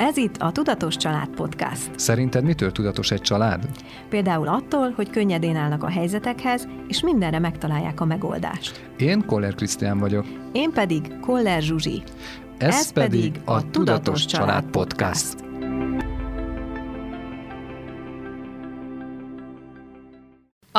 Ez itt a Tudatos Család Podcast. Szerinted mitől tudatos egy család? Például attól, hogy könnyedén állnak a helyzetekhez, és mindenre megtalálják a megoldást. Én Koller Krisztián vagyok. Én pedig Koller Zsuzsi. Ez, Ez pedig a Tudatos Család Podcast.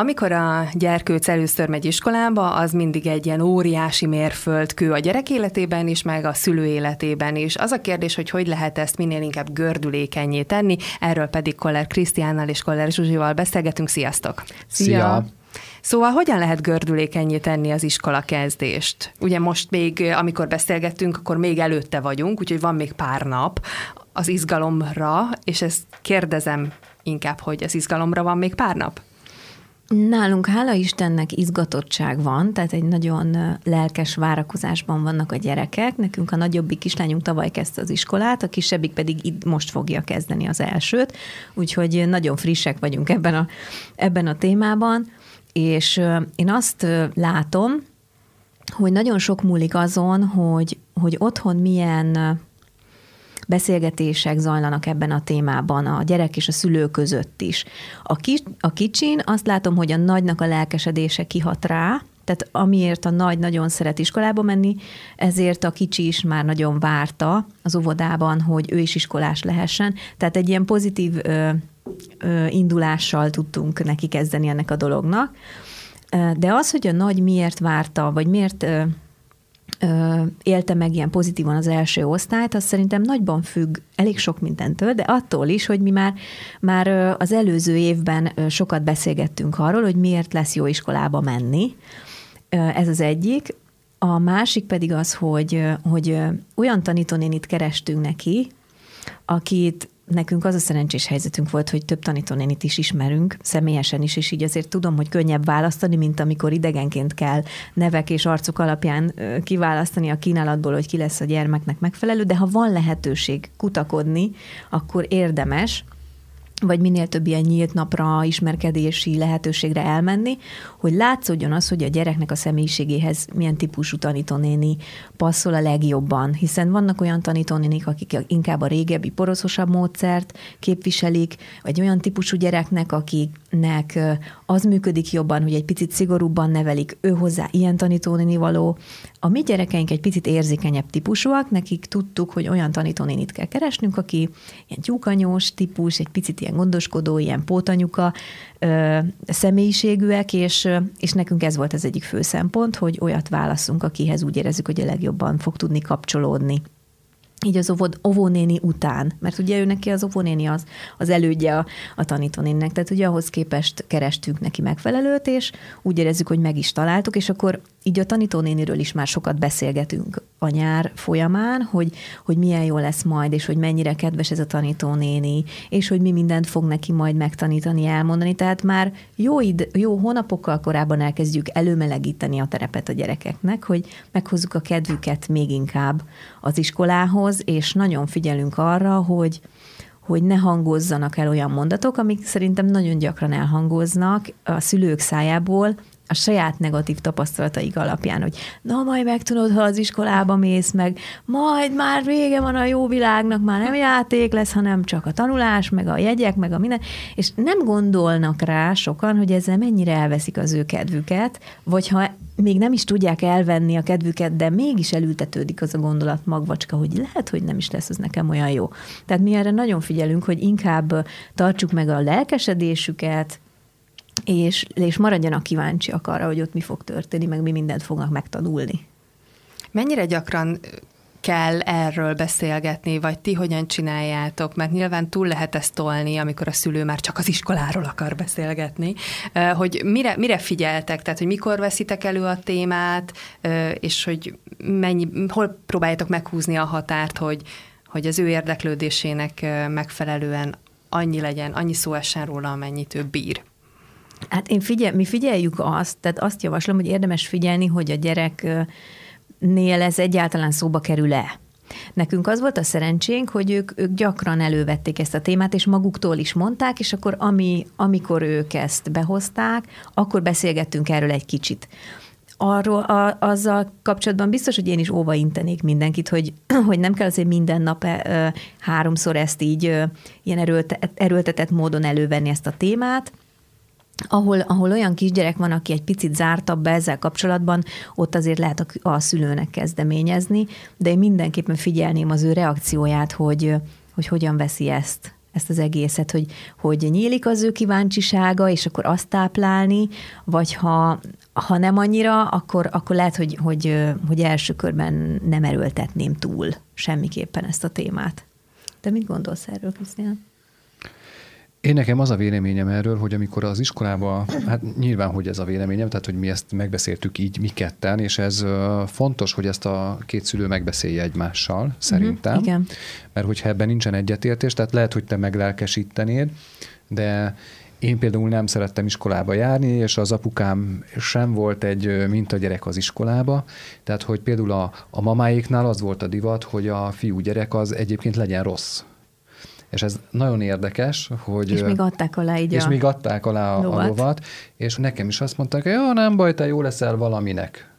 Amikor a gyerkőc először megy iskolába, az mindig egy ilyen óriási mérföldkő a gyerek életében is, meg a szülő életében is. Az a kérdés, hogy hogy lehet ezt minél inkább gördülékenyé tenni, erről pedig Koller Krisztiánnal és Koller Zsuzsival beszélgetünk. Sziasztok! Szia! Szia. Szóval hogyan lehet gördülékenyé tenni az iskola kezdést? Ugye most még, amikor beszélgettünk, akkor még előtte vagyunk, úgyhogy van még pár nap az izgalomra, és ezt kérdezem inkább, hogy az izgalomra van még pár nap? Nálunk hála Istennek izgatottság van, tehát egy nagyon lelkes várakozásban vannak a gyerekek. Nekünk a nagyobbik kislányunk tavaly kezdte az iskolát, a kisebbik pedig itt most fogja kezdeni az elsőt, úgyhogy nagyon frissek vagyunk ebben a, ebben a témában, és én azt látom, hogy nagyon sok múlik azon, hogy, hogy otthon milyen beszélgetések zajlanak ebben a témában a gyerek és a szülő között is. A, ki, a kicsin azt látom, hogy a nagynak a lelkesedése kihat rá, tehát amiért a nagy nagyon szeret iskolába menni, ezért a kicsi is már nagyon várta az óvodában, hogy ő is iskolás lehessen. Tehát egy ilyen pozitív ö, ö, indulással tudtunk neki kezdeni ennek a dolognak. De az, hogy a nagy miért várta, vagy miért élte meg ilyen pozitívan az első osztályt, az szerintem nagyban függ elég sok mindentől, de attól is, hogy mi már, már az előző évben sokat beszélgettünk arról, hogy miért lesz jó iskolába menni. Ez az egyik. A másik pedig az, hogy, hogy olyan tanítónénit kerestünk neki, akit nekünk az a szerencsés helyzetünk volt, hogy több tanítónénit is ismerünk, személyesen is, és így azért tudom, hogy könnyebb választani, mint amikor idegenként kell nevek és arcok alapján kiválasztani a kínálatból, hogy ki lesz a gyermeknek megfelelő, de ha van lehetőség kutakodni, akkor érdemes, vagy minél több ilyen nyílt napra, ismerkedési lehetőségre elmenni, hogy látszódjon az, hogy a gyereknek a személyiségéhez milyen típusú tanítónéni passzol a legjobban, hiszen vannak olyan tanítónénik, akik inkább a régebbi, poroszosabb módszert képviselik, vagy olyan típusú gyereknek, akiknek az működik jobban, hogy egy picit szigorúbban nevelik, ő hozzá ilyen tanítónéni való. A mi gyerekeink egy picit érzékenyebb típusúak, nekik tudtuk, hogy olyan tanítónénit kell keresnünk, aki ilyen tyúkanyós típus, egy picit ilyen gondoskodó, ilyen pótanyuka ö, személyiségűek, és, és nekünk ez volt az egyik fő szempont, hogy olyat válaszunk, akihez úgy érezzük, hogy a legjobban fog tudni kapcsolódni így az óvod, óvónéni után, mert ugye ő neki az óvónéni az, az elődje a, a tanítónénnek, tehát ugye ahhoz képest kerestünk neki megfelelőt, és úgy érezzük, hogy meg is találtuk, és akkor így a tanítónéniről is már sokat beszélgetünk a nyár folyamán, hogy, hogy milyen jó lesz majd, és hogy mennyire kedves ez a tanítónéni, és hogy mi mindent fog neki majd megtanítani, elmondani. Tehát már jó, id, jó hónapokkal korábban elkezdjük előmelegíteni a terepet a gyerekeknek, hogy meghozzuk a kedvüket még inkább az iskolához, és nagyon figyelünk arra, hogy, hogy ne hangozzanak el olyan mondatok, amik szerintem nagyon gyakran elhangoznak a szülők szájából, a saját negatív tapasztalataik alapján, hogy na majd megtudod, ha az iskolába mész meg, majd már vége van a jó világnak, már nem játék lesz, hanem csak a tanulás, meg a jegyek, meg a minden, és nem gondolnak rá sokan, hogy ezzel mennyire elveszik az ő kedvüket, vagy ha még nem is tudják elvenni a kedvüket, de mégis elültetődik az a gondolat magvacska, hogy lehet, hogy nem is lesz az nekem olyan jó. Tehát mi erre nagyon figyelünk, hogy inkább tartsuk meg a lelkesedésüket, és, és maradjanak kíváncsiak arra, hogy ott mi fog történni, meg mi mindent fognak megtanulni. Mennyire gyakran kell erről beszélgetni, vagy ti hogyan csináljátok, mert nyilván túl lehet ezt tolni, amikor a szülő már csak az iskoláról akar beszélgetni, hogy mire, mire figyeltek, tehát hogy mikor veszitek elő a témát, és hogy mennyi, hol próbáljátok meghúzni a határt, hogy, hogy az ő érdeklődésének megfelelően annyi legyen, annyi szó essen róla, amennyit ő bír. Hát én figyel, mi figyeljük azt, tehát azt javaslom, hogy érdemes figyelni, hogy a gyereknél ez egyáltalán szóba kerül-e. Nekünk az volt a szerencsénk, hogy ők, ők gyakran elővették ezt a témát, és maguktól is mondták, és akkor ami, amikor ők ezt behozták, akkor beszélgettünk erről egy kicsit. arról, a, azzal kapcsolatban biztos, hogy én is óva intenék mindenkit, hogy, hogy nem kell azért minden nap e, háromszor ezt így ilyen erőltetett, erőltetett módon elővenni ezt a témát, ahol, ahol olyan kisgyerek van, aki egy picit zártabb be ezzel kapcsolatban, ott azért lehet a, a szülőnek kezdeményezni, de én mindenképpen figyelném az ő reakcióját, hogy, hogy hogyan veszi ezt ezt az egészet, hogy, hogy nyílik az ő kíváncsisága, és akkor azt táplálni, vagy ha, ha nem annyira, akkor, akkor lehet, hogy, hogy, hogy első körben nem erőltetném túl semmiképpen ezt a témát. De mit gondolsz erről, Krisztián? Én nekem az a véleményem erről, hogy amikor az iskolába, hát nyilván, hogy ez a véleményem, tehát hogy mi ezt megbeszéltük így mi ketten, és ez fontos, hogy ezt a két szülő megbeszélje egymással, szerintem. Uh-huh, igen. Mert hogyha ebben nincsen egyetértés, tehát lehet, hogy te meglelkesítenéd, de én például nem szerettem iskolába járni, és az apukám sem volt egy mintagyerek az iskolába, tehát hogy például a, a mamáéknál az volt a divat, hogy a fiú gyerek az egyébként legyen rossz és ez nagyon érdekes, hogy... És még adták alá így És a még adták alá a lovat. a lovat, és nekem is azt mondták, hogy jó, nem baj, te jó leszel valaminek.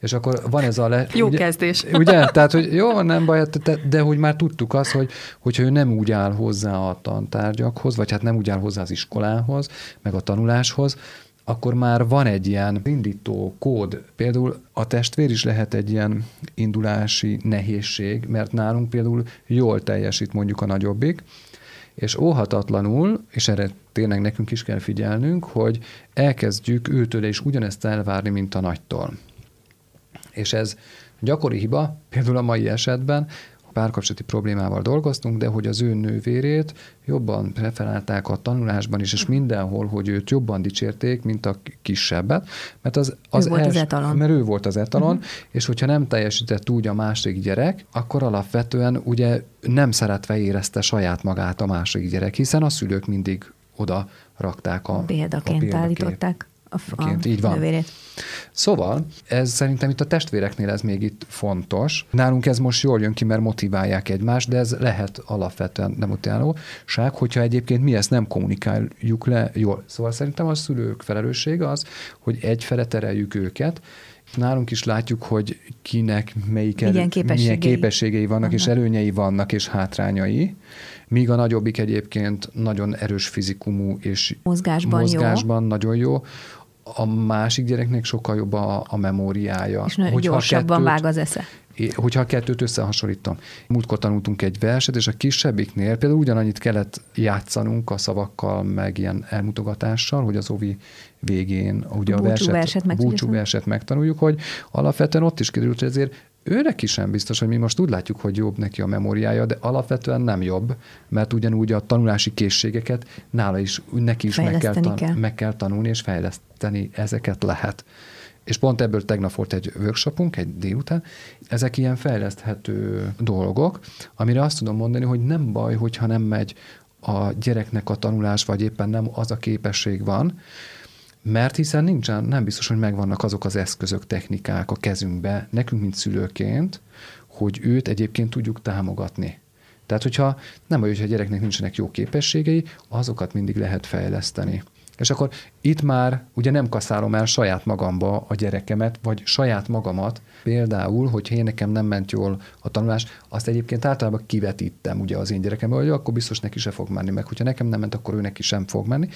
És akkor van ez a... Le, jó ugye, kezdés. Ugye? Tehát, hogy jó, nem baj, de, de hogy már tudtuk azt, hogy, hogyha ő nem úgy áll hozzá a tantárgyakhoz, vagy hát nem úgy áll hozzá az iskolához, meg a tanuláshoz, akkor már van egy ilyen indító kód. Például a testvér is lehet egy ilyen indulási nehézség, mert nálunk például jól teljesít mondjuk a nagyobbik, és óhatatlanul, és erre tényleg nekünk is kell figyelnünk, hogy elkezdjük őtől is ugyanezt elvárni, mint a nagytól. És ez gyakori hiba, például a mai esetben, párkapcsolati problémával dolgoztunk, de hogy az ő nővérét jobban preferálták a tanulásban is, és mindenhol, hogy őt jobban dicsérték, mint a kisebbet, mert az, az, ő volt els, az etalon. Mert ő volt az etalon, uh-huh. és hogyha nem teljesített úgy a másik gyerek, akkor alapvetően ugye nem szeretve érezte saját magát a másik gyerek, hiszen a szülők mindig oda rakták a példaként a állították a, a így van. nővérét. Szóval ez szerintem itt a testvéreknél ez még itt fontos. Nálunk ez most jól jön ki, mert motiválják egymást, de ez lehet alapvetően demotiválóság, hogyha egyébként mi ezt nem kommunikáljuk le jól. Szóval szerintem a szülők felelőssége az, hogy egyfele tereljük őket, Nálunk is látjuk, hogy kinek melyik milyen képességei, milyen képességei vannak, vannak, és előnyei vannak, és hátrányai. Míg a nagyobbik egyébként nagyon erős fizikumú, és mozgásban, mozgásban jó. nagyon jó a másik gyereknek sokkal jobb a, a memóriája. És nagyon gyorsabban kettőt, vág az esze. Hogyha a kettőt összehasonlítom. Múltkor tanultunk egy verset, és a kisebbiknél például ugyanannyit kellett játszanunk a szavakkal, meg ilyen elmutogatással, hogy az ovi végén ugye a, a verset, verset, búcsú verset megtanuljuk, hogy alapvetően ott is kiderült, hogy ezért őnek is sem biztos, hogy mi most úgy látjuk, hogy jobb neki a memóriája, de alapvetően nem jobb, mert ugyanúgy a tanulási készségeket nála is, neki is meg kell, tan- kell. meg kell tanulni, és fejleszteni ezeket lehet. És pont ebből tegnap volt egy workshopunk, egy délután. Ezek ilyen fejleszthető dolgok, amire azt tudom mondani, hogy nem baj, hogyha nem megy a gyereknek a tanulás, vagy éppen nem az a képesség van, mert hiszen nincsen, nem biztos, hogy megvannak azok az eszközök, technikák a kezünkbe, nekünk, mint szülőként, hogy őt egyébként tudjuk támogatni. Tehát, hogyha nem vagy, hogyha a gyereknek nincsenek jó képességei, azokat mindig lehet fejleszteni. És akkor itt már ugye nem kaszálom el saját magamba a gyerekemet, vagy saját magamat. Például, hogy én nekem nem ment jól a tanulás, azt egyébként általában kivetítem ugye az én gyerekembe, hogy akkor biztos neki se fog menni, meg hogyha nekem nem ment, akkor ő neki sem fog menni.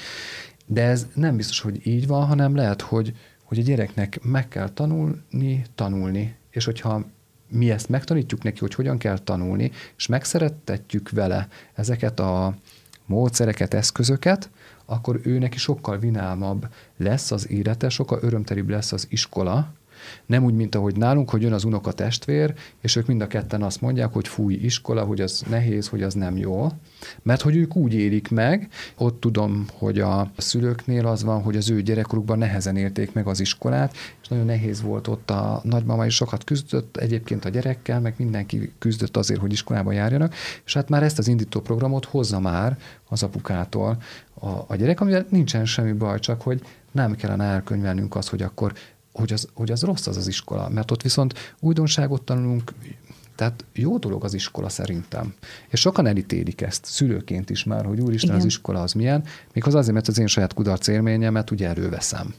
De ez nem biztos, hogy így van, hanem lehet, hogy, hogy a gyereknek meg kell tanulni, tanulni, és hogyha mi ezt megtanítjuk neki, hogy hogyan kell tanulni, és megszerettetjük vele ezeket a módszereket, eszközöket, akkor ő neki sokkal vinálmabb lesz az élete, sokkal örömteribb lesz az iskola, nem úgy, mint ahogy nálunk, hogy jön az unoka testvér, és ők mind a ketten azt mondják, hogy fúj iskola, hogy az nehéz, hogy az nem jó. Mert hogy ők úgy élik meg, ott tudom, hogy a szülőknél az van, hogy az ő gyerekkorukban nehezen érték meg az iskolát, és nagyon nehéz volt ott a nagymama is sokat küzdött egyébként a gyerekkel, meg mindenki küzdött azért, hogy iskolába járjanak, és hát már ezt az indító programot hozza már az apukától a, a gyerek, amivel nincsen semmi baj, csak hogy nem kellene elkönyvelnünk azt, hogy akkor hogy az, hogy az rossz az az iskola, mert ott viszont újdonságot tanulunk, tehát jó dolog az iskola szerintem. És sokan elítélik ezt, szülőként is már, hogy úristen, Igen. az iskola az milyen, méghozzá azért, mert az én saját kudarc élményemet ugye előveszem.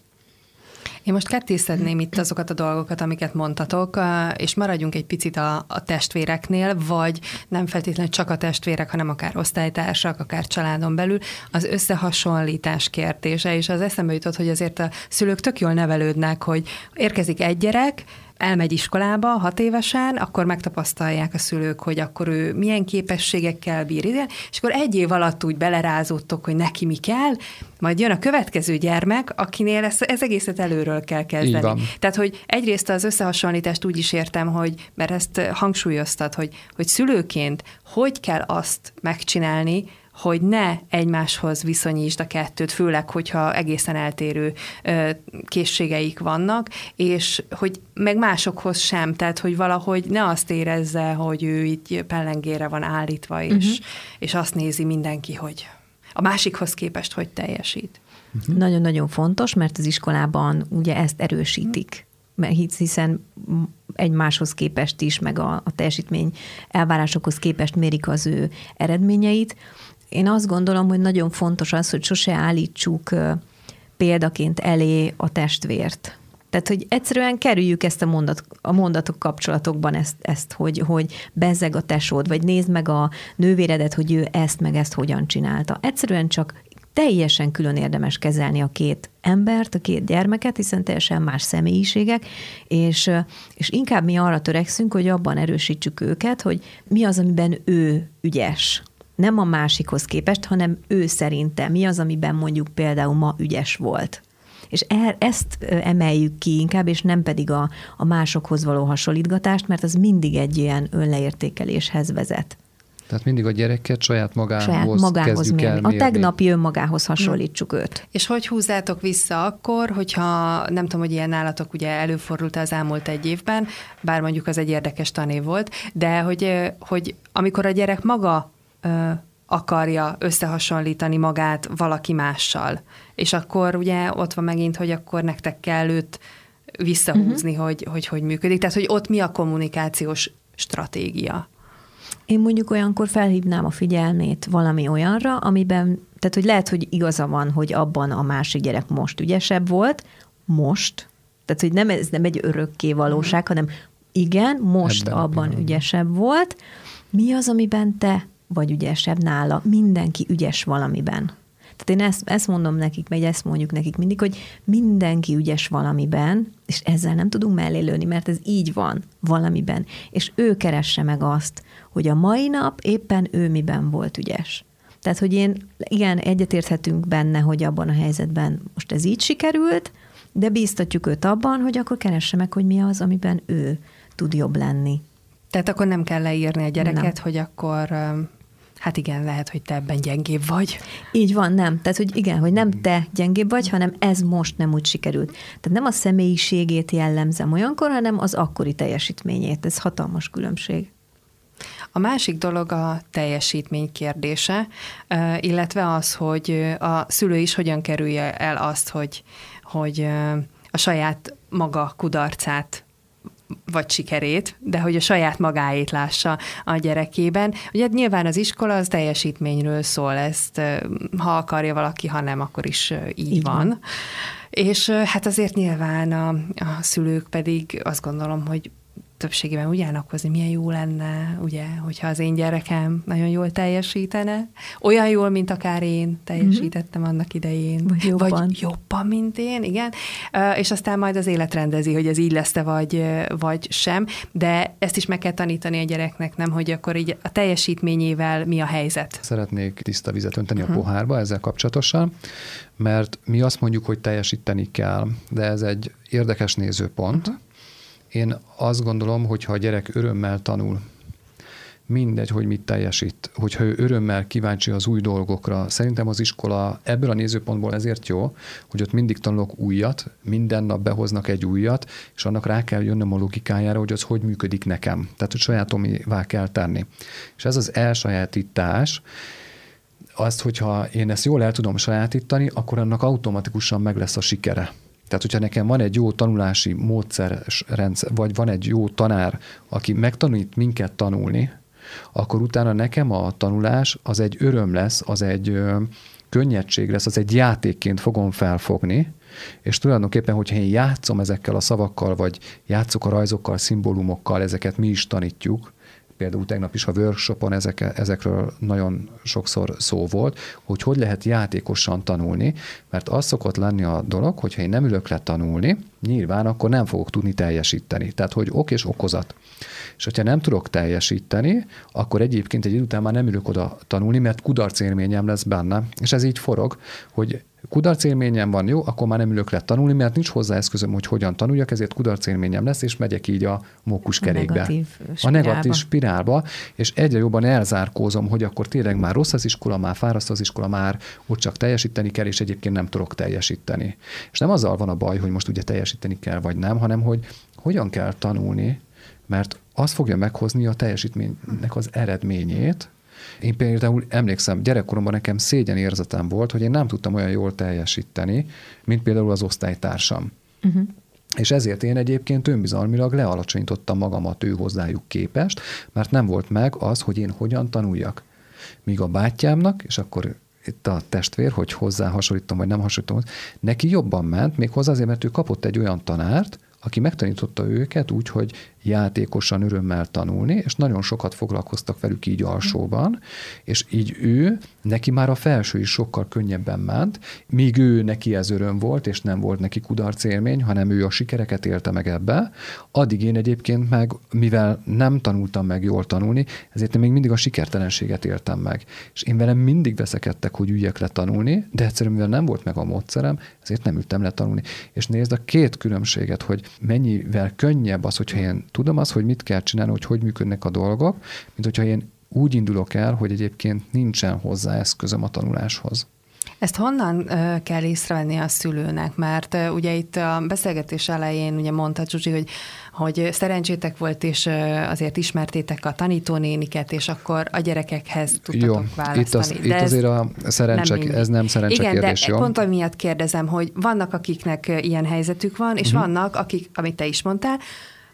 Én most kettészedném itt azokat a dolgokat, amiket mondtatok, és maradjunk egy picit a, a testvéreknél, vagy nem feltétlenül csak a testvérek, hanem akár osztálytársak, akár családon belül, az összehasonlítás kérdése, és az eszembe jutott, hogy azért a szülők tök jól nevelődnek, hogy érkezik egy gyerek, elmegy iskolába hat évesen, akkor megtapasztalják a szülők, hogy akkor ő milyen képességekkel bír, és akkor egy év alatt úgy belerázódtok, hogy neki mi kell, majd jön a következő gyermek, akinél ezt, ez egészet előről kell kezdeni. Tehát, hogy egyrészt az összehasonlítást úgy is értem, hogy, mert ezt hangsúlyoztad, hogy, hogy szülőként hogy kell azt megcsinálni, hogy ne egymáshoz viszonyítsd a kettőt, főleg, hogyha egészen eltérő készségeik vannak, és hogy meg másokhoz sem, tehát hogy valahogy ne azt érezze, hogy ő itt pellengére van állítva, és, uh-huh. és azt nézi mindenki, hogy a másikhoz képest hogy teljesít. Uh-huh. Nagyon-nagyon fontos, mert az iskolában ugye ezt erősítik mert hiszen egymáshoz képest is, meg a, a teljesítmény elvárásokhoz képest mérik az ő eredményeit én azt gondolom, hogy nagyon fontos az, hogy sose állítsuk példaként elé a testvért. Tehát, hogy egyszerűen kerüljük ezt a, mondat, a mondatok kapcsolatokban ezt, ezt hogy, hogy bezzeg a tesód, vagy nézd meg a nővéredet, hogy ő ezt meg ezt hogyan csinálta. Egyszerűen csak teljesen külön érdemes kezelni a két embert, a két gyermeket, hiszen teljesen más személyiségek, és, és inkább mi arra törekszünk, hogy abban erősítsük őket, hogy mi az, amiben ő ügyes nem a másikhoz képest, hanem ő szerinte mi az, amiben mondjuk például ma ügyes volt. És e, ezt emeljük ki inkább, és nem pedig a, a másokhoz való hasonlítgatást, mert az mindig egy ilyen önleértékeléshez vezet. Tehát mindig a gyereket saját magához, saját magához kezdjük mérni. el mérni. A tegnapi önmagához hasonlítsuk hmm. őt. És hogy húzzátok vissza akkor, hogyha nem tudom, hogy ilyen nálatok ugye előfordult az elmúlt egy évben, bár mondjuk az egy érdekes tanév volt, de hogy, hogy amikor a gyerek maga akarja összehasonlítani magát valaki mással. És akkor ugye ott van megint, hogy akkor nektek kell őt visszahúzni, uh-huh. hogy, hogy hogy működik. Tehát, hogy ott mi a kommunikációs stratégia? Én mondjuk olyankor felhívnám a figyelmét valami olyanra, amiben, tehát hogy lehet, hogy igaza van, hogy abban a másik gyerek most ügyesebb volt, most, tehát hogy nem ez nem egy örökké valóság, uh-huh. hanem igen, most Ebben abban ügyesebb volt. Mi az, amiben te vagy ügyesebb nála. Mindenki ügyes valamiben. Tehát én ezt, ezt mondom nekik, vagy ezt mondjuk nekik mindig, hogy mindenki ügyes valamiben, és ezzel nem tudunk mellé lőni, mert ez így van valamiben. És ő keresse meg azt, hogy a mai nap éppen ő miben volt ügyes. Tehát, hogy én, igen, egyetérthetünk benne, hogy abban a helyzetben most ez így sikerült, de bíztatjuk őt abban, hogy akkor keresse meg, hogy mi az, amiben ő tud jobb lenni. Tehát akkor nem kell leírni a gyereket, nem. hogy akkor Hát igen, lehet, hogy te ebben gyengébb vagy. Így van, nem. Tehát, hogy igen, hogy nem te gyengébb vagy, hanem ez most nem úgy sikerült. Tehát nem a személyiségét jellemzem olyankor, hanem az akkori teljesítményét. Ez hatalmas különbség. A másik dolog a teljesítmény kérdése, illetve az, hogy a szülő is hogyan kerülje el azt, hogy, hogy a saját maga kudarcát vagy sikerét, de hogy a saját magáét lássa a gyerekében. Ugye nyilván az iskola az teljesítményről szól, ezt ha akarja valaki, ha nem, akkor is így, így van. van. És hát azért nyilván a, a szülők pedig azt gondolom, hogy többségében úgy állnak hozni, milyen jó lenne, ugye, hogyha az én gyerekem nagyon jól teljesítene, olyan jól, mint akár én teljesítettem mm-hmm. annak idején. Vagy jobban. Vagy jobban, mint én, igen. És aztán majd az élet rendezi, hogy ez így lesz-e, vagy, vagy sem, de ezt is meg kell tanítani a gyereknek, nem, hogy akkor így a teljesítményével mi a helyzet. Szeretnék tiszta vizet önteni uh-huh. a mhm. pohárba ezzel kapcsolatosan, mert mi azt mondjuk, hogy teljesíteni kell, de ez egy érdekes nézőpont, uh-huh én azt gondolom, hogy ha a gyerek örömmel tanul, mindegy, hogy mit teljesít, hogyha ő örömmel kíváncsi az új dolgokra. Szerintem az iskola ebből a nézőpontból ezért jó, hogy ott mindig tanulok újat, minden nap behoznak egy újat, és annak rá kell jönnöm a logikájára, hogy az hogy működik nekem. Tehát, hogy sajátomivá kell tenni. És ez az elsajátítás, azt, hogyha én ezt jól el tudom sajátítani, akkor annak automatikusan meg lesz a sikere. Tehát, hogyha nekem van egy jó tanulási módszer, rendszer, vagy van egy jó tanár, aki megtanít minket tanulni, akkor utána nekem a tanulás az egy öröm lesz, az egy könnyedség lesz, az egy játékként fogom felfogni, És tulajdonképpen, hogyha én játszom ezekkel a szavakkal, vagy játszok a rajzokkal, szimbólumokkal, ezeket mi is tanítjuk, például tegnap is a workshopon ezek, ezekről nagyon sokszor szó volt, hogy hogy lehet játékosan tanulni, mert az szokott lenni a dolog, hogyha én nem ülök le tanulni, nyilván akkor nem fogok tudni teljesíteni. Tehát, hogy ok és okozat. És hogyha nem tudok teljesíteni, akkor egyébként egy idő után már nem ülök oda tanulni, mert kudarc élményem lesz benne. És ez így forog, hogy kudarc élményem van, jó, akkor már nem ülök le tanulni, mert nincs hozzá eszközöm, hogy hogyan tanuljak, ezért kudarc élményem lesz, és megyek így a mókus kerékbe. A negatív spirálba. A negatív spirálba, és egyre jobban elzárkózom, hogy akkor tényleg már rossz az iskola, már fáraszt az iskola, már ott csak teljesíteni kell, és egyébként nem tudok teljesíteni. És nem azzal van a baj, hogy most ugye teljesíteni kell, vagy nem, hanem hogy hogyan kell tanulni, mert az fogja meghozni a teljesítménynek az eredményét, én például emlékszem, gyerekkoromban nekem szégyen érzetem volt, hogy én nem tudtam olyan jól teljesíteni, mint például az osztálytársam. Uh-huh. És ezért én egyébként önbizalmilag lealacsonyítottam magamat ő hozzájuk képest, mert nem volt meg az, hogy én hogyan tanuljak. Míg a bátyámnak, és akkor itt a testvér, hogy hozzá hasonlítom, vagy nem hasonlítom, neki jobban ment, még hozzá azért, mert ő kapott egy olyan tanárt, aki megtanította őket úgy, hogy játékosan örömmel tanulni, és nagyon sokat foglalkoztak velük így alsóban, és így ő, neki már a felső is sokkal könnyebben ment, míg ő neki ez öröm volt, és nem volt neki kudarc élmény, hanem ő a sikereket élte meg ebbe, addig én egyébként meg, mivel nem tanultam meg jól tanulni, ezért én még mindig a sikertelenséget éltem meg. És én velem mindig veszekedtek, hogy üljek le tanulni, de egyszerűen mivel nem volt meg a módszerem, ezért nem ültem le tanulni. És nézd a két különbséget, hogy mennyivel könnyebb az, hogyha én tudom azt, hogy mit kell csinálni, hogy hogy működnek a dolgok, mint hogyha én úgy indulok el, hogy egyébként nincsen hozzá eszközöm a tanuláshoz. Ezt honnan kell észrevenni a szülőnek? Mert ugye itt a beszélgetés elején ugye mondta Zsuzsi, hogy, hogy szerencsétek volt, és azért ismertétek a tanítónéniket, és akkor a gyerekekhez tudtatok jó, választani. Itt, az, itt azért a szerencsek, nem ez nem szerencse Igen, kérdés, de jó? pont amiatt kérdezem, hogy vannak, akiknek ilyen helyzetük van, és uh-huh. vannak, akik, amit te is mondtál,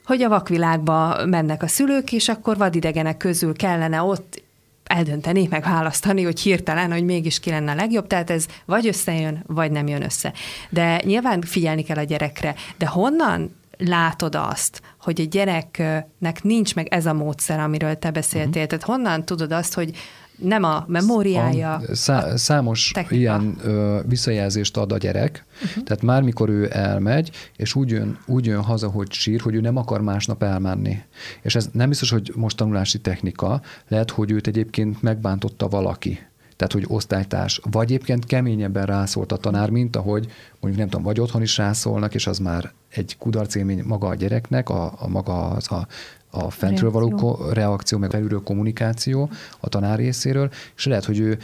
hogy a vakvilágba mennek a szülők, és akkor vadidegenek közül kellene ott eldönteni, meg választani, hogy hirtelen, hogy mégis ki lenne a legjobb, tehát ez vagy összejön, vagy nem jön össze. De nyilván figyelni kell a gyerekre, de honnan látod azt, hogy a gyereknek nincs meg ez a módszer, amiről te beszéltél? Uh-huh. Tehát honnan tudod azt, hogy nem a memóriája. A szá- számos technika. ilyen ö, visszajelzést ad a gyerek, uh-huh. tehát már mikor ő elmegy, és úgy jön, úgy jön haza, hogy sír, hogy ő nem akar másnap elmenni. És ez nem biztos, hogy most tanulási technika, lehet, hogy őt egyébként megbántotta valaki tehát hogy osztálytárs, vagy egyébként keményebben rászólt a tanár, mint ahogy mondjuk nem tudom, vagy otthon is rászólnak, és az már egy kudarcélmény maga a gyereknek, a, a maga az a a fentről reakció. való reakció, meg belülről kommunikáció a tanár részéről, és lehet, hogy ő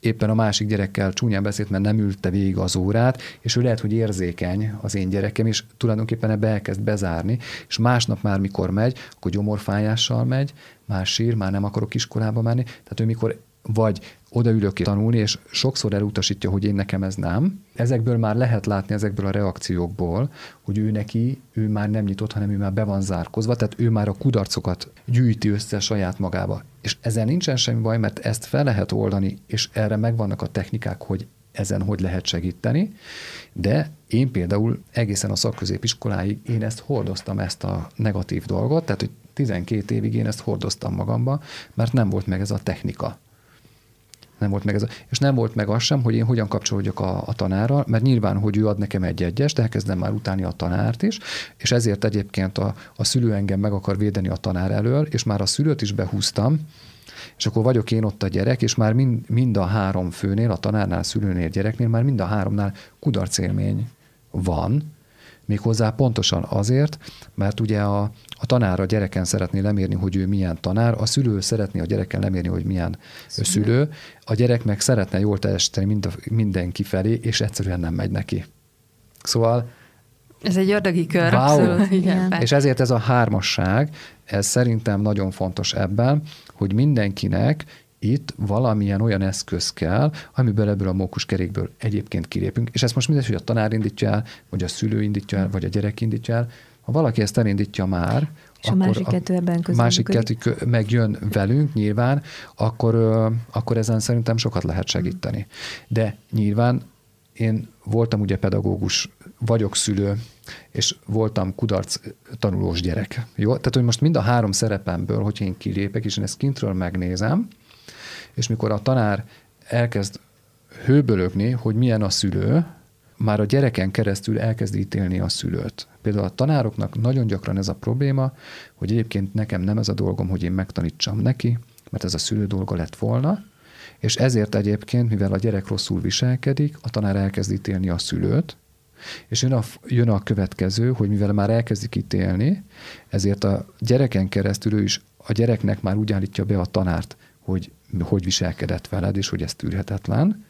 éppen a másik gyerekkel csúnyán beszélt, mert nem ülte végig az órát, és ő lehet, hogy érzékeny az én gyerekem, és tulajdonképpen ebbe elkezd bezárni, és másnap már mikor megy, akkor gyomorfájással megy, már sír, már nem akarok iskolába menni, tehát ő mikor vagy odaülök tanulni, és sokszor elutasítja, hogy én nekem ez nem. Ezekből már lehet látni, ezekből a reakciókból, hogy ő neki, ő már nem nyitott, hanem ő már be van zárkozva, tehát ő már a kudarcokat gyűjti össze saját magába. És ezzel nincsen semmi baj, mert ezt fel lehet oldani, és erre megvannak a technikák, hogy ezen hogy lehet segíteni, de én például egészen a szakközépiskoláig én ezt hordoztam, ezt a negatív dolgot, tehát hogy 12 évig én ezt hordoztam magamba, mert nem volt meg ez a technika nem volt meg ez a, és nem volt meg az sem, hogy én hogyan kapcsolódjak a, a tanárral, mert nyilván, hogy ő ad nekem egy egyes, de elkezdem már utáni a tanárt is, és ezért egyébként a, a szülő engem meg akar védeni a tanár elől, és már a szülőt is behúztam, és akkor vagyok én ott a gyerek, és már mind, mind a három főnél, a tanárnál, a szülőnél, gyereknél, már mind a háromnál kudarcélmény van, Méghozzá pontosan azért, mert ugye a, a tanár a gyereken szeretné lemérni, hogy ő milyen tanár, a szülő szeretné a gyereken lemérni, hogy milyen szülő, szülő a gyerek meg szeretne jól teljesíteni mind a, mindenki felé, és egyszerűen nem megy neki. Szóval ez egy ördögi kör, wow. abszolút. Igen. És ezért ez a hármasság, ez szerintem nagyon fontos ebben, hogy mindenkinek itt valamilyen olyan eszköz kell, amiből ebből a mókus kerékből egyébként kilépünk. És ezt most mindegy, hogy a tanár indítja el, vagy a szülő indítja el, vagy a gyerek indítja el. Ha valaki ezt elindítja már, és akkor a másik kettő ebben közben másik kettő megjön velünk nyilván, akkor, akkor ezen szerintem sokat lehet segíteni. De nyilván én voltam ugye pedagógus, vagyok szülő, és voltam kudarc tanulós gyerek. Jó? Tehát, hogy most mind a három szerepemből, hogyha én kilépek, és én ezt kintről megnézem, és mikor a tanár elkezd hőbölögni, hogy milyen a szülő, már a gyereken keresztül elkezd ítélni a szülőt. Például a tanároknak nagyon gyakran ez a probléma, hogy egyébként nekem nem ez a dolgom, hogy én megtanítsam neki, mert ez a szülő dolga lett volna, és ezért egyébként, mivel a gyerek rosszul viselkedik, a tanár elkezd ítélni a szülőt, és jön a, jön a következő, hogy mivel már elkezdik ítélni, ezért a gyereken keresztül ő is a gyereknek már úgy állítja be a tanárt, hogy hogy viselkedett veled, és hogy ez tűrhetetlen,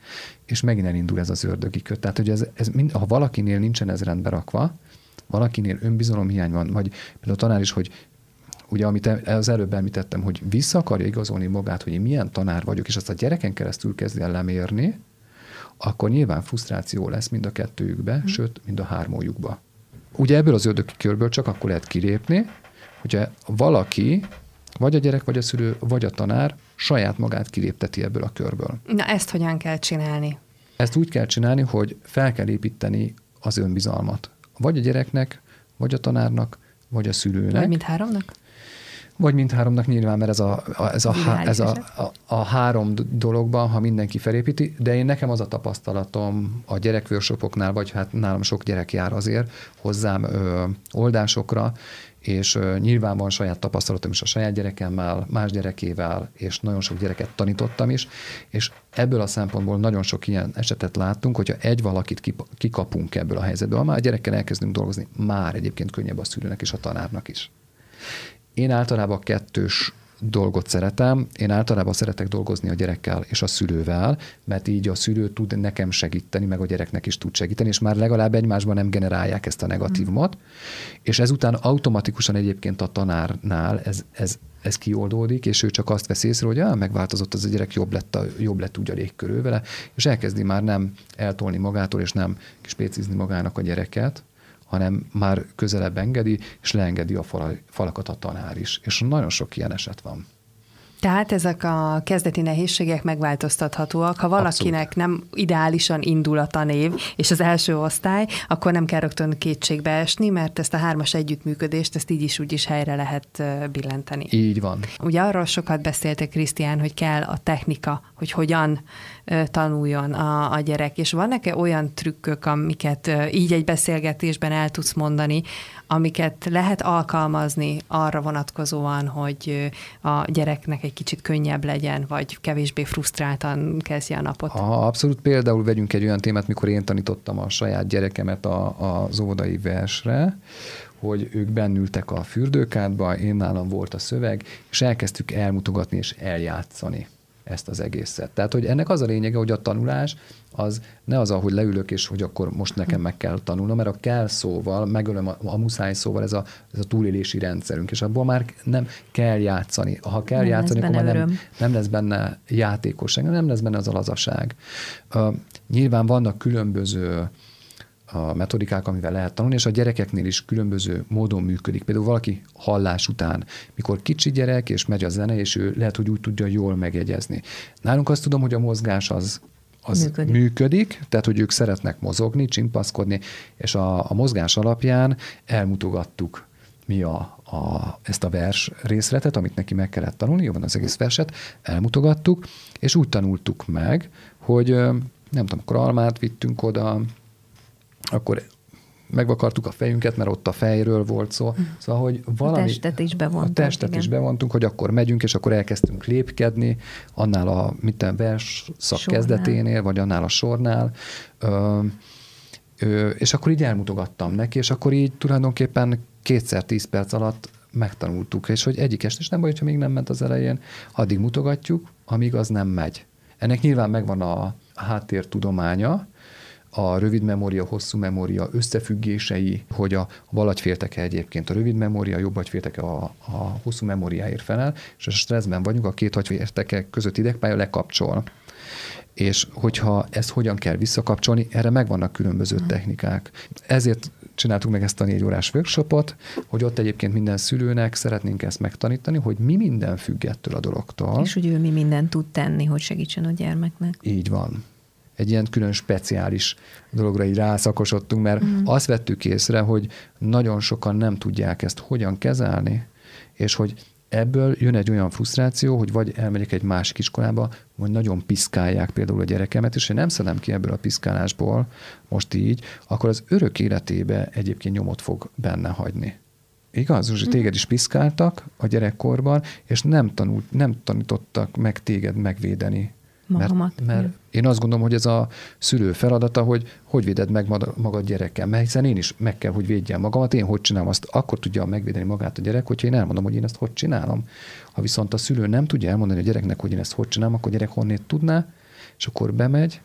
és megint elindul ez az ördögi köt. Tehát, hogy ez, ez mind, ha valakinél nincsen ez rendbe rakva, valakinél önbizalomhiány van, vagy például a tanár is, hogy ugye amit az előbb említettem, hogy vissza akarja igazolni magát, hogy én milyen tanár vagyok, és azt a gyereken keresztül kezdi el lemérni, akkor nyilván frusztráció lesz mind a kettőjükbe, mm. sőt, mind a hármójukba. Ugye ebből az ördögi körből csak akkor lehet kilépni, hogyha valaki, vagy a gyerek, vagy a szülő, vagy a tanár saját magát kilépteti ebből a körből. Na ezt hogyan kell csinálni? Ezt úgy kell csinálni, hogy fel kell építeni az önbizalmat. Vagy a gyereknek, vagy a tanárnak, vagy a szülőnek. Vagy mindháromnak? Vagy mindháromnak nyilván, mert ez a, a, ez, a, há, ez a, a, a három dologban, ha mindenki felépíti, de én nekem az a tapasztalatom a gyerekworkshopoknál, vagy hát nálam sok gyerek jár azért hozzám ö, oldásokra, és ö, nyilván van saját tapasztalatom is a saját gyerekemmel, más gyerekével, és nagyon sok gyereket tanítottam is, és ebből a szempontból nagyon sok ilyen esetet láttunk, hogyha egy valakit kikapunk ebből a helyzetből, ha már a gyerekkel elkezdünk dolgozni, már egyébként könnyebb a szülőnek és a tanárnak is. Én általában kettős dolgot szeretem. Én általában szeretek dolgozni a gyerekkel és a szülővel, mert így a szülő tud nekem segíteni, meg a gyereknek is tud segíteni, és már legalább egymásban nem generálják ezt a negatívumot. Mm. És ezután automatikusan egyébként a tanárnál ez, ez, ez kioldódik, és ő csak azt vesz észre, hogy ah, megváltozott az a gyerek, jobb lett, a, jobb lett úgy a légkörül vele, és elkezdi már nem eltolni magától, és nem spécizni magának a gyereket, hanem már közelebb engedi, és leengedi a falakat a tanár is. És nagyon sok ilyen eset van. Tehát ezek a kezdeti nehézségek megváltoztathatóak. Ha valakinek Abszolút. nem ideálisan indul a tanév, és az első osztály, akkor nem kell rögtön kétségbe esni, mert ezt a hármas együttműködést, ezt így is úgy is helyre lehet billenteni. Így van. Ugye arról sokat beszéltek, Krisztián, hogy kell a technika, hogy hogyan tanuljon a, a gyerek, és vannak-e olyan trükkök, amiket így egy beszélgetésben el tudsz mondani, amiket lehet alkalmazni arra vonatkozóan, hogy a gyereknek egy kicsit könnyebb legyen, vagy kevésbé frusztráltan kezdje a napot? Ha, abszolút. Például vegyünk egy olyan témát, mikor én tanítottam a saját gyerekemet a, az óvodai versre, hogy ők bennültek a fürdőkádba, én nálam volt a szöveg, és elkezdtük elmutogatni és eljátszani ezt az egészet. Tehát, hogy ennek az a lényege, hogy a tanulás az ne az, ahogy leülök, és hogy akkor most nekem meg kell tanulnom, mert a kell szóval, megölöm a, a muszáj szóval ez a, ez a túlélési rendszerünk, és abból már nem kell játszani. Ha kell nem játszani, akkor már nem, nem lesz benne játékosság, nem lesz benne az a lazaság. Uh, nyilván vannak különböző a metodikák, amivel lehet tanulni, és a gyerekeknél is különböző módon működik. Például valaki hallás után, mikor kicsi gyerek, és megy a zene, és ő lehet, hogy úgy tudja jól megjegyezni. Nálunk azt tudom, hogy a mozgás az az működik. működik, tehát hogy ők szeretnek mozogni, csimpaszkodni, és a, a mozgás alapján elmutogattuk mi a, a, ezt a vers részletet, amit neki meg kellett tanulni, jó van az egész verset, elmutogattuk, és úgy tanultuk meg, hogy nem tudom, akkor almát vittünk oda, akkor megvakartuk a fejünket, mert ott a fejről volt szó. Hm. Szóval, hogy valami... A testet is bevontunk. A testet igen. is bevontunk, hogy akkor megyünk, és akkor elkezdtünk lépkedni, annál a mitten vers szak sornál. kezdeténél, vagy annál a sornál. Ö, ö, és akkor így elmutogattam neki, és akkor így tulajdonképpen kétszer tíz perc alatt megtanultuk, és hogy egyik est is nem baj, hogyha még nem ment az elején, addig mutogatjuk, amíg az nem megy. Ennek nyilván megvan a háttértudománya, a rövid memória, hosszú memória összefüggései, hogy a valagyfélteke egyébként a rövid memória, a jobb agyfélteke a, a hosszú memóriáért felel, és a stresszben vagyunk, a két agyfélteke között idegpálya lekapcsol. És hogyha ezt hogyan kell visszakapcsolni, erre megvannak különböző hmm. technikák. Ezért csináltuk meg ezt a négy órás workshopot, hogy ott egyébként minden szülőnek szeretnénk ezt megtanítani, hogy mi minden függ ettől a dologtól. És hogy ő mi mindent tud tenni, hogy segítsen a gyermeknek. Így van egy ilyen külön speciális dologra így rászakosodtunk, mert mm. azt vettük észre, hogy nagyon sokan nem tudják ezt hogyan kezelni, és hogy ebből jön egy olyan frusztráció, hogy vagy elmegyek egy másik iskolába, vagy nagyon piszkálják például a gyerekemet, és ha nem szedem ki ebből a piszkálásból, most így, akkor az örök életébe egyébként nyomot fog benne hagyni. Igaz, hogy téged is piszkáltak a gyerekkorban, és nem, tanult, nem tanítottak meg téged megvédeni Magamat. Mert, mert én azt gondolom, hogy ez a szülő feladata, hogy hogy véded meg magad gyerekkel. Mert hiszen én is meg kell, hogy védjem magamat, én hogy csinálom azt, akkor tudja megvédeni magát a gyerek, hogyha én elmondom, hogy én ezt hogy csinálom. Ha viszont a szülő nem tudja elmondani a gyereknek, hogy én ezt hogy csinálom, akkor a gyerek honnét tudná, és akkor bemegy,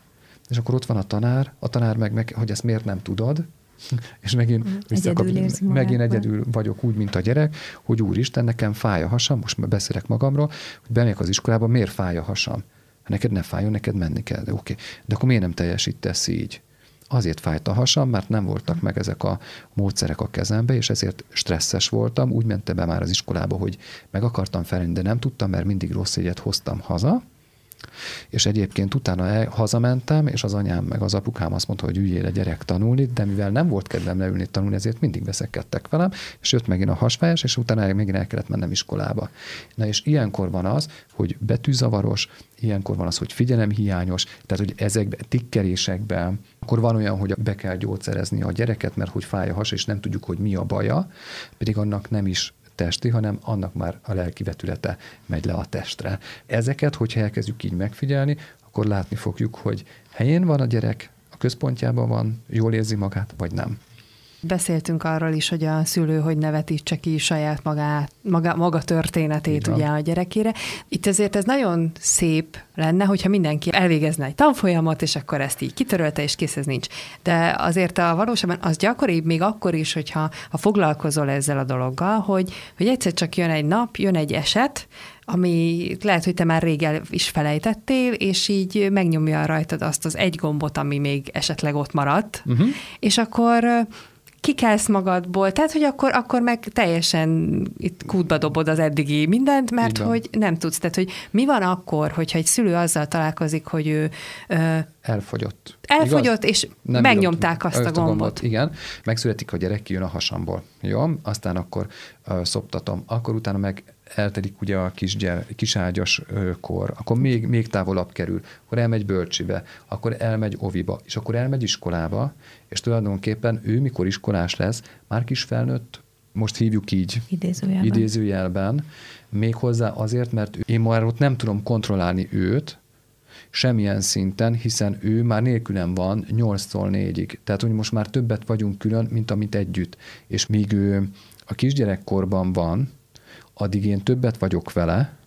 és akkor ott van a tanár, a tanár meg, meg hogy ezt miért nem tudod, és megint, mm, visszakap, megint egyedül vagyok úgy, mint a gyerek, hogy úristen, nekem fáj a hasam, most beszélek magamról, hogy bemegyek az iskolába, miért fáj a hasam? Neked ne fájjon, neked menni kell, de oké. Okay. De akkor miért nem teljesítesz így? Azért fájt a hasam, mert nem voltak meg ezek a módszerek a kezembe, és ezért stresszes voltam. Úgy mente be már az iskolába, hogy meg akartam felvenni, de nem tudtam, mert mindig rossz jegyet hoztam haza, és egyébként utána el, hazamentem, és az anyám meg az apukám azt mondta, hogy üljél a gyerek tanulni, de mivel nem volt kedvem leülni tanulni, ezért mindig veszekedtek velem, és jött megint a hasfájás, és utána megint el kellett mennem iskolába. Na és ilyenkor van az, hogy betűzavaros, ilyenkor van az, hogy figyelemhiányos, tehát hogy ezekben tikkerésekben, akkor van olyan, hogy be kell gyógyszerezni a gyereket, mert hogy fáj a has, és nem tudjuk, hogy mi a baja, pedig annak nem is testi, hanem annak már a lelki vetülete megy le a testre. Ezeket, hogyha elkezdjük így megfigyelni, akkor látni fogjuk, hogy helyén van a gyerek, a központjában van, jól érzi magát, vagy nem. Beszéltünk arról is, hogy a szülő hogy nevetítse ki saját magát, maga, maga történetét ugye a gyerekére. Itt ezért ez nagyon szép lenne, hogyha mindenki elvégezne egy tanfolyamot, és akkor ezt így kitörölte, és kész, ez nincs. De azért a valóságban az gyakoribb még akkor is, hogyha ha foglalkozol ezzel a dologgal, hogy, hogy egyszer csak jön egy nap, jön egy eset, ami lehet, hogy te már rég el is felejtettél, és így megnyomja rajtad azt az egy gombot, ami még esetleg ott maradt, uh-huh. és akkor kikelsz magadból, tehát, hogy akkor, akkor meg teljesen itt kútba dobod az eddigi mindent, mert Igen. hogy nem tudsz. Tehát, hogy mi van akkor, hogyha egy szülő azzal találkozik, hogy ő... Ö, elfogyott. Elfogyott, Igaz? és nem megnyomták azt a gombot. a gombot. Igen, megszületik a gyerek, kijön a hasamból. Jó, aztán akkor uh, szoptatom. Akkor utána meg eltelik ugye a kis, gyere, kis ágyas kor, akkor még, még távolabb kerül, akkor elmegy bölcsibe, akkor elmegy oviba, és akkor elmegy iskolába, és tulajdonképpen ő, mikor iskolás lesz, már kis felnőtt, most hívjuk így, idézőjelben, idézőjelben méghozzá azért, mert én már ott nem tudom kontrollálni őt, semmilyen szinten, hiszen ő már nélkülem van 8-tól 4-ig. Tehát, hogy most már többet vagyunk külön, mint amit együtt. És míg ő a kisgyerekkorban van, addig én többet vagyok vele,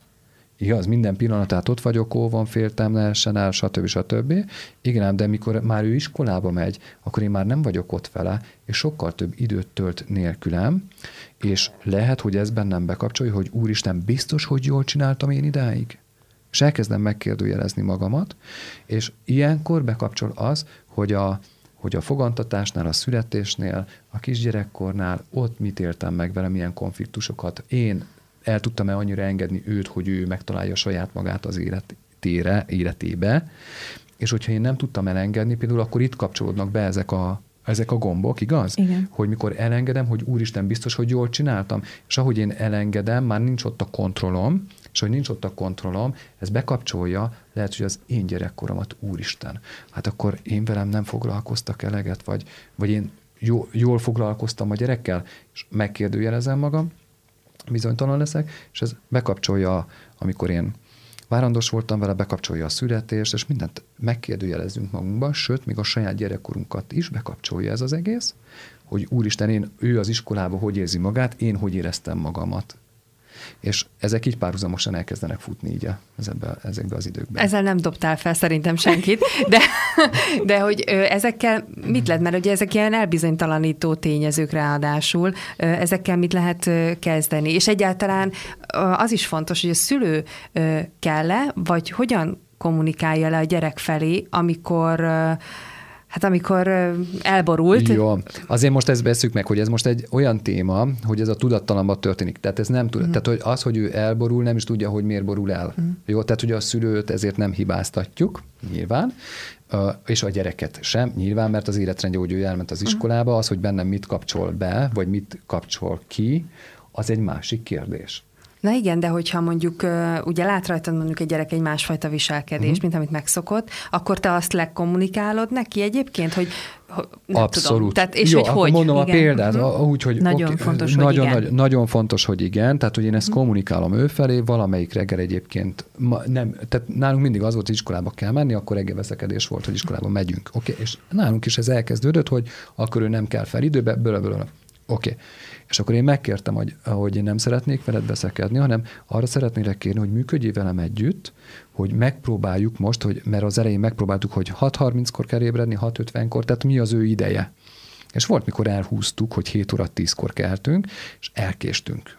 igaz, minden pillanatát ott vagyok, ó, van féltem, lehessen el, stb. stb. Igen, de mikor már ő iskolába megy, akkor én már nem vagyok ott vele, és sokkal több időt tölt nélkülem, és lehet, hogy ez bennem bekapcsolja, hogy úristen, biztos, hogy jól csináltam én idáig? És elkezdem megkérdőjelezni magamat, és ilyenkor bekapcsol az, hogy a, hogy a fogantatásnál, a születésnél, a kisgyerekkornál ott mit éltem meg vele, milyen konfliktusokat én el tudtam-e annyira engedni őt, hogy ő megtalálja saját magát az életére, életébe, és hogyha én nem tudtam elengedni, például akkor itt kapcsolódnak be ezek a, ezek a gombok, igaz? Igen. Hogy mikor elengedem, hogy úristen, biztos, hogy jól csináltam, és ahogy én elengedem, már nincs ott a kontrollom, és hogy nincs ott a kontrollom, ez bekapcsolja, lehet, hogy az én gyerekkoromat, úristen, hát akkor én velem nem foglalkoztak eleget, vagy, vagy én jól foglalkoztam a gyerekkel, és megkérdőjelezem magam, bizonytalan leszek, és ez bekapcsolja, amikor én várandós voltam vele, bekapcsolja a születést, és mindent megkérdőjelezünk magunkban, sőt, még a saját gyerekkorunkat is bekapcsolja ez az egész, hogy úristen, én, ő az iskolában hogy érzi magát, én hogy éreztem magamat és ezek így párhuzamosan elkezdenek futni így a, ezekbe, ezekbe az időkben. Ezzel nem dobtál fel szerintem senkit, de, de hogy ezekkel mit lehet, mert ugye ezek ilyen elbizonytalanító tényezők ráadásul, ezekkel mit lehet kezdeni, és egyáltalán az is fontos, hogy a szülő kell-e, vagy hogyan kommunikálja le a gyerek felé, amikor Hát amikor elborult. Jó, azért most ezt veszük meg, hogy ez most egy olyan téma, hogy ez a tudattalamban történik. Tehát ez nem tud, mm. tehát hogy az, hogy ő elborul, nem is tudja, hogy miért borul el. Mm. Jó, tehát hogy a szülőt ezért nem hibáztatjuk, nyilván. és a gyereket sem, nyilván, mert az életrendje, hogy ő elment az mhm. iskolába, az, hogy bennem mit kapcsol be, vagy mit kapcsol ki, az egy másik kérdés. Na igen, de hogyha mondjuk ugye lát rajtad mondjuk egy gyerek egy másfajta viselkedés, uh-huh. mint amit megszokott, akkor te azt lekommunikálod neki egyébként, hogy nem Abszolút. Tudom. Tehát, és Jó, hogy hogy? mondom igen. a példát, uh-huh. úgy, hogy nagyon, okay, fontos, hogy nagyon, igen. Nagy, nagyon fontos, hogy igen, tehát hogy én ezt uh-huh. kommunikálom ő felé, valamelyik reggel egyébként, ma, nem, tehát nálunk mindig az volt, hogy iskolába kell menni, akkor reggel veszekedés volt, hogy iskolába megyünk. Oké, okay? és nálunk is ez elkezdődött, hogy akkor ő nem kell fel időbe, bőle, bőle. Oké. Okay. És akkor én megkértem, hogy, hogy én nem szeretnék veled beszekedni, hanem arra szeretnélek kérni, hogy működjél velem együtt, hogy megpróbáljuk most, hogy, mert az elején megpróbáltuk, hogy 6.30-kor kell ébredni, 6.50-kor, tehát mi az ő ideje. És volt, mikor elhúztuk, hogy 7 óra 10-kor keltünk, és elkéstünk.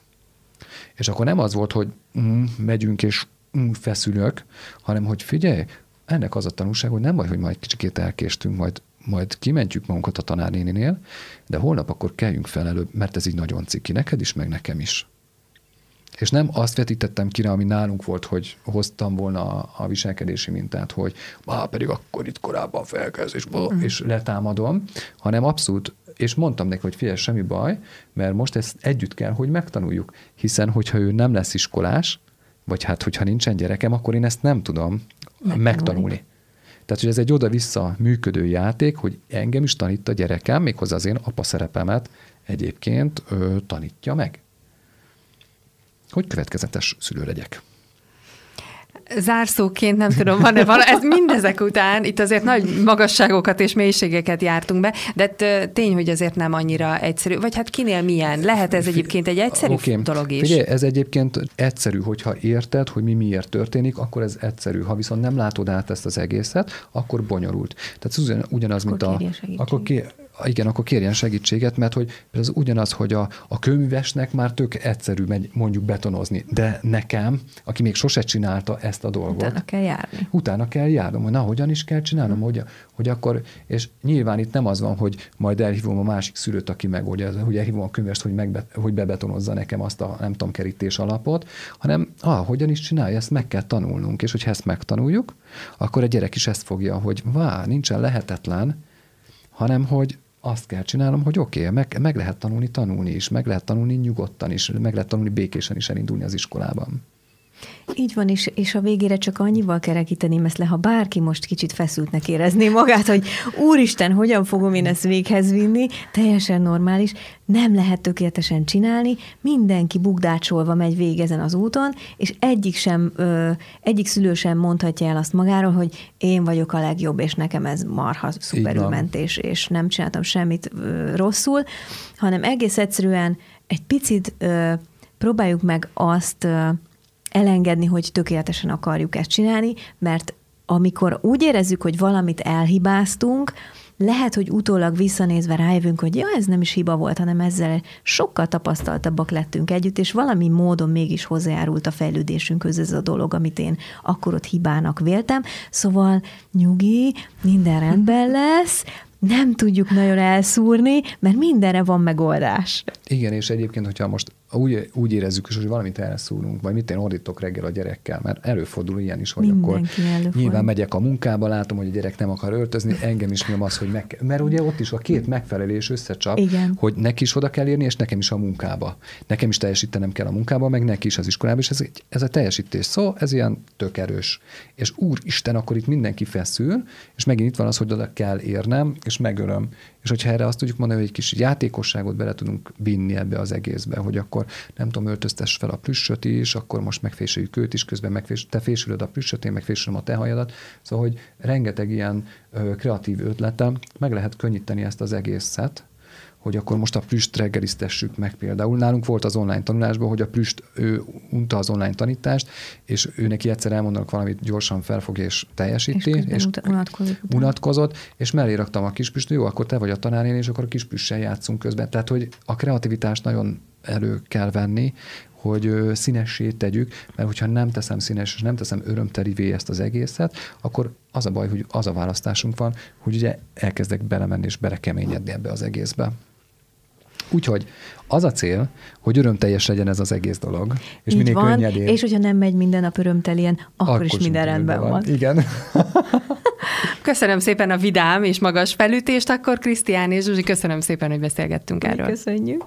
És akkor nem az volt, hogy mm, megyünk és mm, feszülök, hanem hogy figyelj, ennek az a tanulság, hogy nem baj, hogy majd kicsikét elkéstünk, majd majd kimentjük magunkat a tanárnéninél, de holnap akkor kelljünk fel előbb, mert ez így nagyon ciki, neked is, meg nekem is. És nem azt vetítettem ki, ami nálunk volt, hogy hoztam volna a, a viselkedési mintát, hogy már pedig akkor itt korábban felkezd, és, mm. és letámadom, hanem abszolút, és mondtam neki, hogy figyelj, semmi baj, mert most ezt együtt kell, hogy megtanuljuk. Hiszen, hogyha ő nem lesz iskolás, vagy hát, hogyha nincsen gyerekem, akkor én ezt nem tudom megtanulni. megtanulni. Tehát, hogy ez egy oda-vissza működő játék, hogy engem is tanít a gyerekem, méghozzá az én apa szerepemet egyébként ö, tanítja meg. Hogy következetes szülő legyek zárszóként nem tudom, van-e vala, ez mindezek után, itt azért nagy magasságokat és mélységeket jártunk be, de tény, hogy azért nem annyira egyszerű. Vagy hát kinél milyen? Lehet ez egyébként egy egyszerű okay. dolog is? Figyelj, ez egyébként egyszerű, hogyha érted, hogy mi miért történik, akkor ez egyszerű. Ha viszont nem látod át ezt az egészet, akkor bonyolult. Tehát ez ugyanaz, akkor mint a... Akkor ki, igen, akkor kérjen segítséget, mert hogy ez ugyanaz, hogy a, a kőművesnek már tök egyszerű megy mondjuk betonozni, de nekem, aki még sose csinálta ezt a dolgot. Utána kell járni. Utána kell járnom, hogy na, hogyan is kell csinálnom, hmm. hogy, hogy akkor, és nyilván itt nem az van, hogy majd elhívom a másik szülőt, aki megoldja, hogy elhívom a könyvest, hogy, megbe, hogy bebetonozza nekem azt a nem tudom, kerítés alapot, hanem ah, hogyan is csinálja, ezt meg kell tanulnunk, és hogyha ezt megtanuljuk, akkor a gyerek is ezt fogja, hogy vá, nincsen lehetetlen, hanem hogy azt kell csinálnom, hogy oké, okay, meg, meg lehet tanulni tanulni is, meg lehet tanulni nyugodtan is, meg lehet tanulni békésen is elindulni az iskolában. Így van, és, és a végére csak annyival kerekíteném ezt le, ha bárki most kicsit feszültnek érezné magát, hogy úristen, hogyan fogom én ezt véghez vinni, teljesen normális, nem lehet tökéletesen csinálni, mindenki bugdácsolva megy végig ezen az úton, és egyik, sem, ö, egyik szülő sem mondhatja el azt magáról, hogy én vagyok a legjobb, és nekem ez marha szuperül ment, és, és nem csináltam semmit ö, rosszul, hanem egész egyszerűen egy picit ö, próbáljuk meg azt ö, elengedni, hogy tökéletesen akarjuk ezt csinálni, mert amikor úgy érezzük, hogy valamit elhibáztunk, lehet, hogy utólag visszanézve rájövünk, hogy ja, ez nem is hiba volt, hanem ezzel sokkal tapasztaltabbak lettünk együtt, és valami módon mégis hozzájárult a fejlődésünkhöz ez a dolog, amit én akkor ott hibának véltem. Szóval nyugi, minden rendben lesz, nem tudjuk nagyon elszúrni, mert mindenre van megoldás. Igen, és egyébként, hogyha most úgy, úgy érezzük is, hogy valamit elszúrunk, vagy mit én ordítok reggel a gyerekkel, mert előfordul ilyen is, hogy Mindenki akkor előfordul. nyilván megyek a munkába, látom, hogy a gyerek nem akar öltözni, engem is nyom az, hogy meg, mert ugye ott is a két megfelelés összecsap, Igen. hogy neki is oda kell érni, és nekem is a munkába. Nekem is teljesítenem kell a munkába, meg neki is az iskolába, és ez, ez a teljesítés szó, ez ilyen tök erős. És úristen, akkor itt mindenki feszül, és megint itt van az, hogy oda kell érnem, és megölöm. És hogyha erre azt tudjuk mondani, hogy egy kis játékosságot bele tudunk vinni ebbe az egészbe, hogy akkor nem tudom, öltöztess fel a plüssöt is, akkor most megfésüljük őt is, közben megfés, te fésülöd a plüssöt, én megfésülöm a te hajadat. Szóval, hogy rengeteg ilyen ö, kreatív ötletem, meg lehet könnyíteni ezt az egészet, hogy akkor most a plüst reggeliztessük meg például. Nálunk volt az online tanulásban, hogy a plüst, ő unta az online tanítást, és ő neki egyszer elmondanak valamit, gyorsan felfogja és teljesíti. És, és unatkozott. unatkozott, és mellé raktam a kispüst, jó, akkor te vagy a tanárén, és akkor a kispüssel játszunk közben. Tehát, hogy a kreativitást nagyon elő kell venni, hogy színessé tegyük, mert hogyha nem teszem színes, és nem teszem örömterivé ezt az egészet, akkor az a baj, hogy az a választásunk van, hogy ugye elkezdek belemenni és belekeményedni ebbe az egészbe. Úgyhogy az a cél, hogy örömteljes legyen ez az egész dolog, és Így minél van, könnyedén. És hogyha nem megy minden nap örömtelien, akkor, akkor is minden rendben van. van. Igen. Köszönöm szépen a vidám és magas felütést, akkor Krisztián és Zsuzsi, köszönöm szépen, hogy beszélgettünk erről. Köszönjük.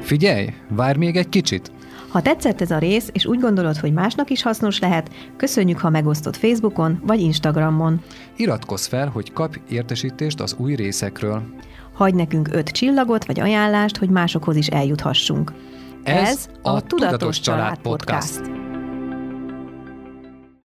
Figyelj, várj még egy kicsit. Ha tetszett ez a rész, és úgy gondolod, hogy másnak is hasznos lehet, köszönjük, ha megosztod Facebookon vagy Instagramon. Iratkozz fel, hogy kapj értesítést az új részekről. Hagy nekünk öt csillagot vagy ajánlást, hogy másokhoz is eljuthassunk. Ez, Ez a Tudatos Család Podcast. podcast.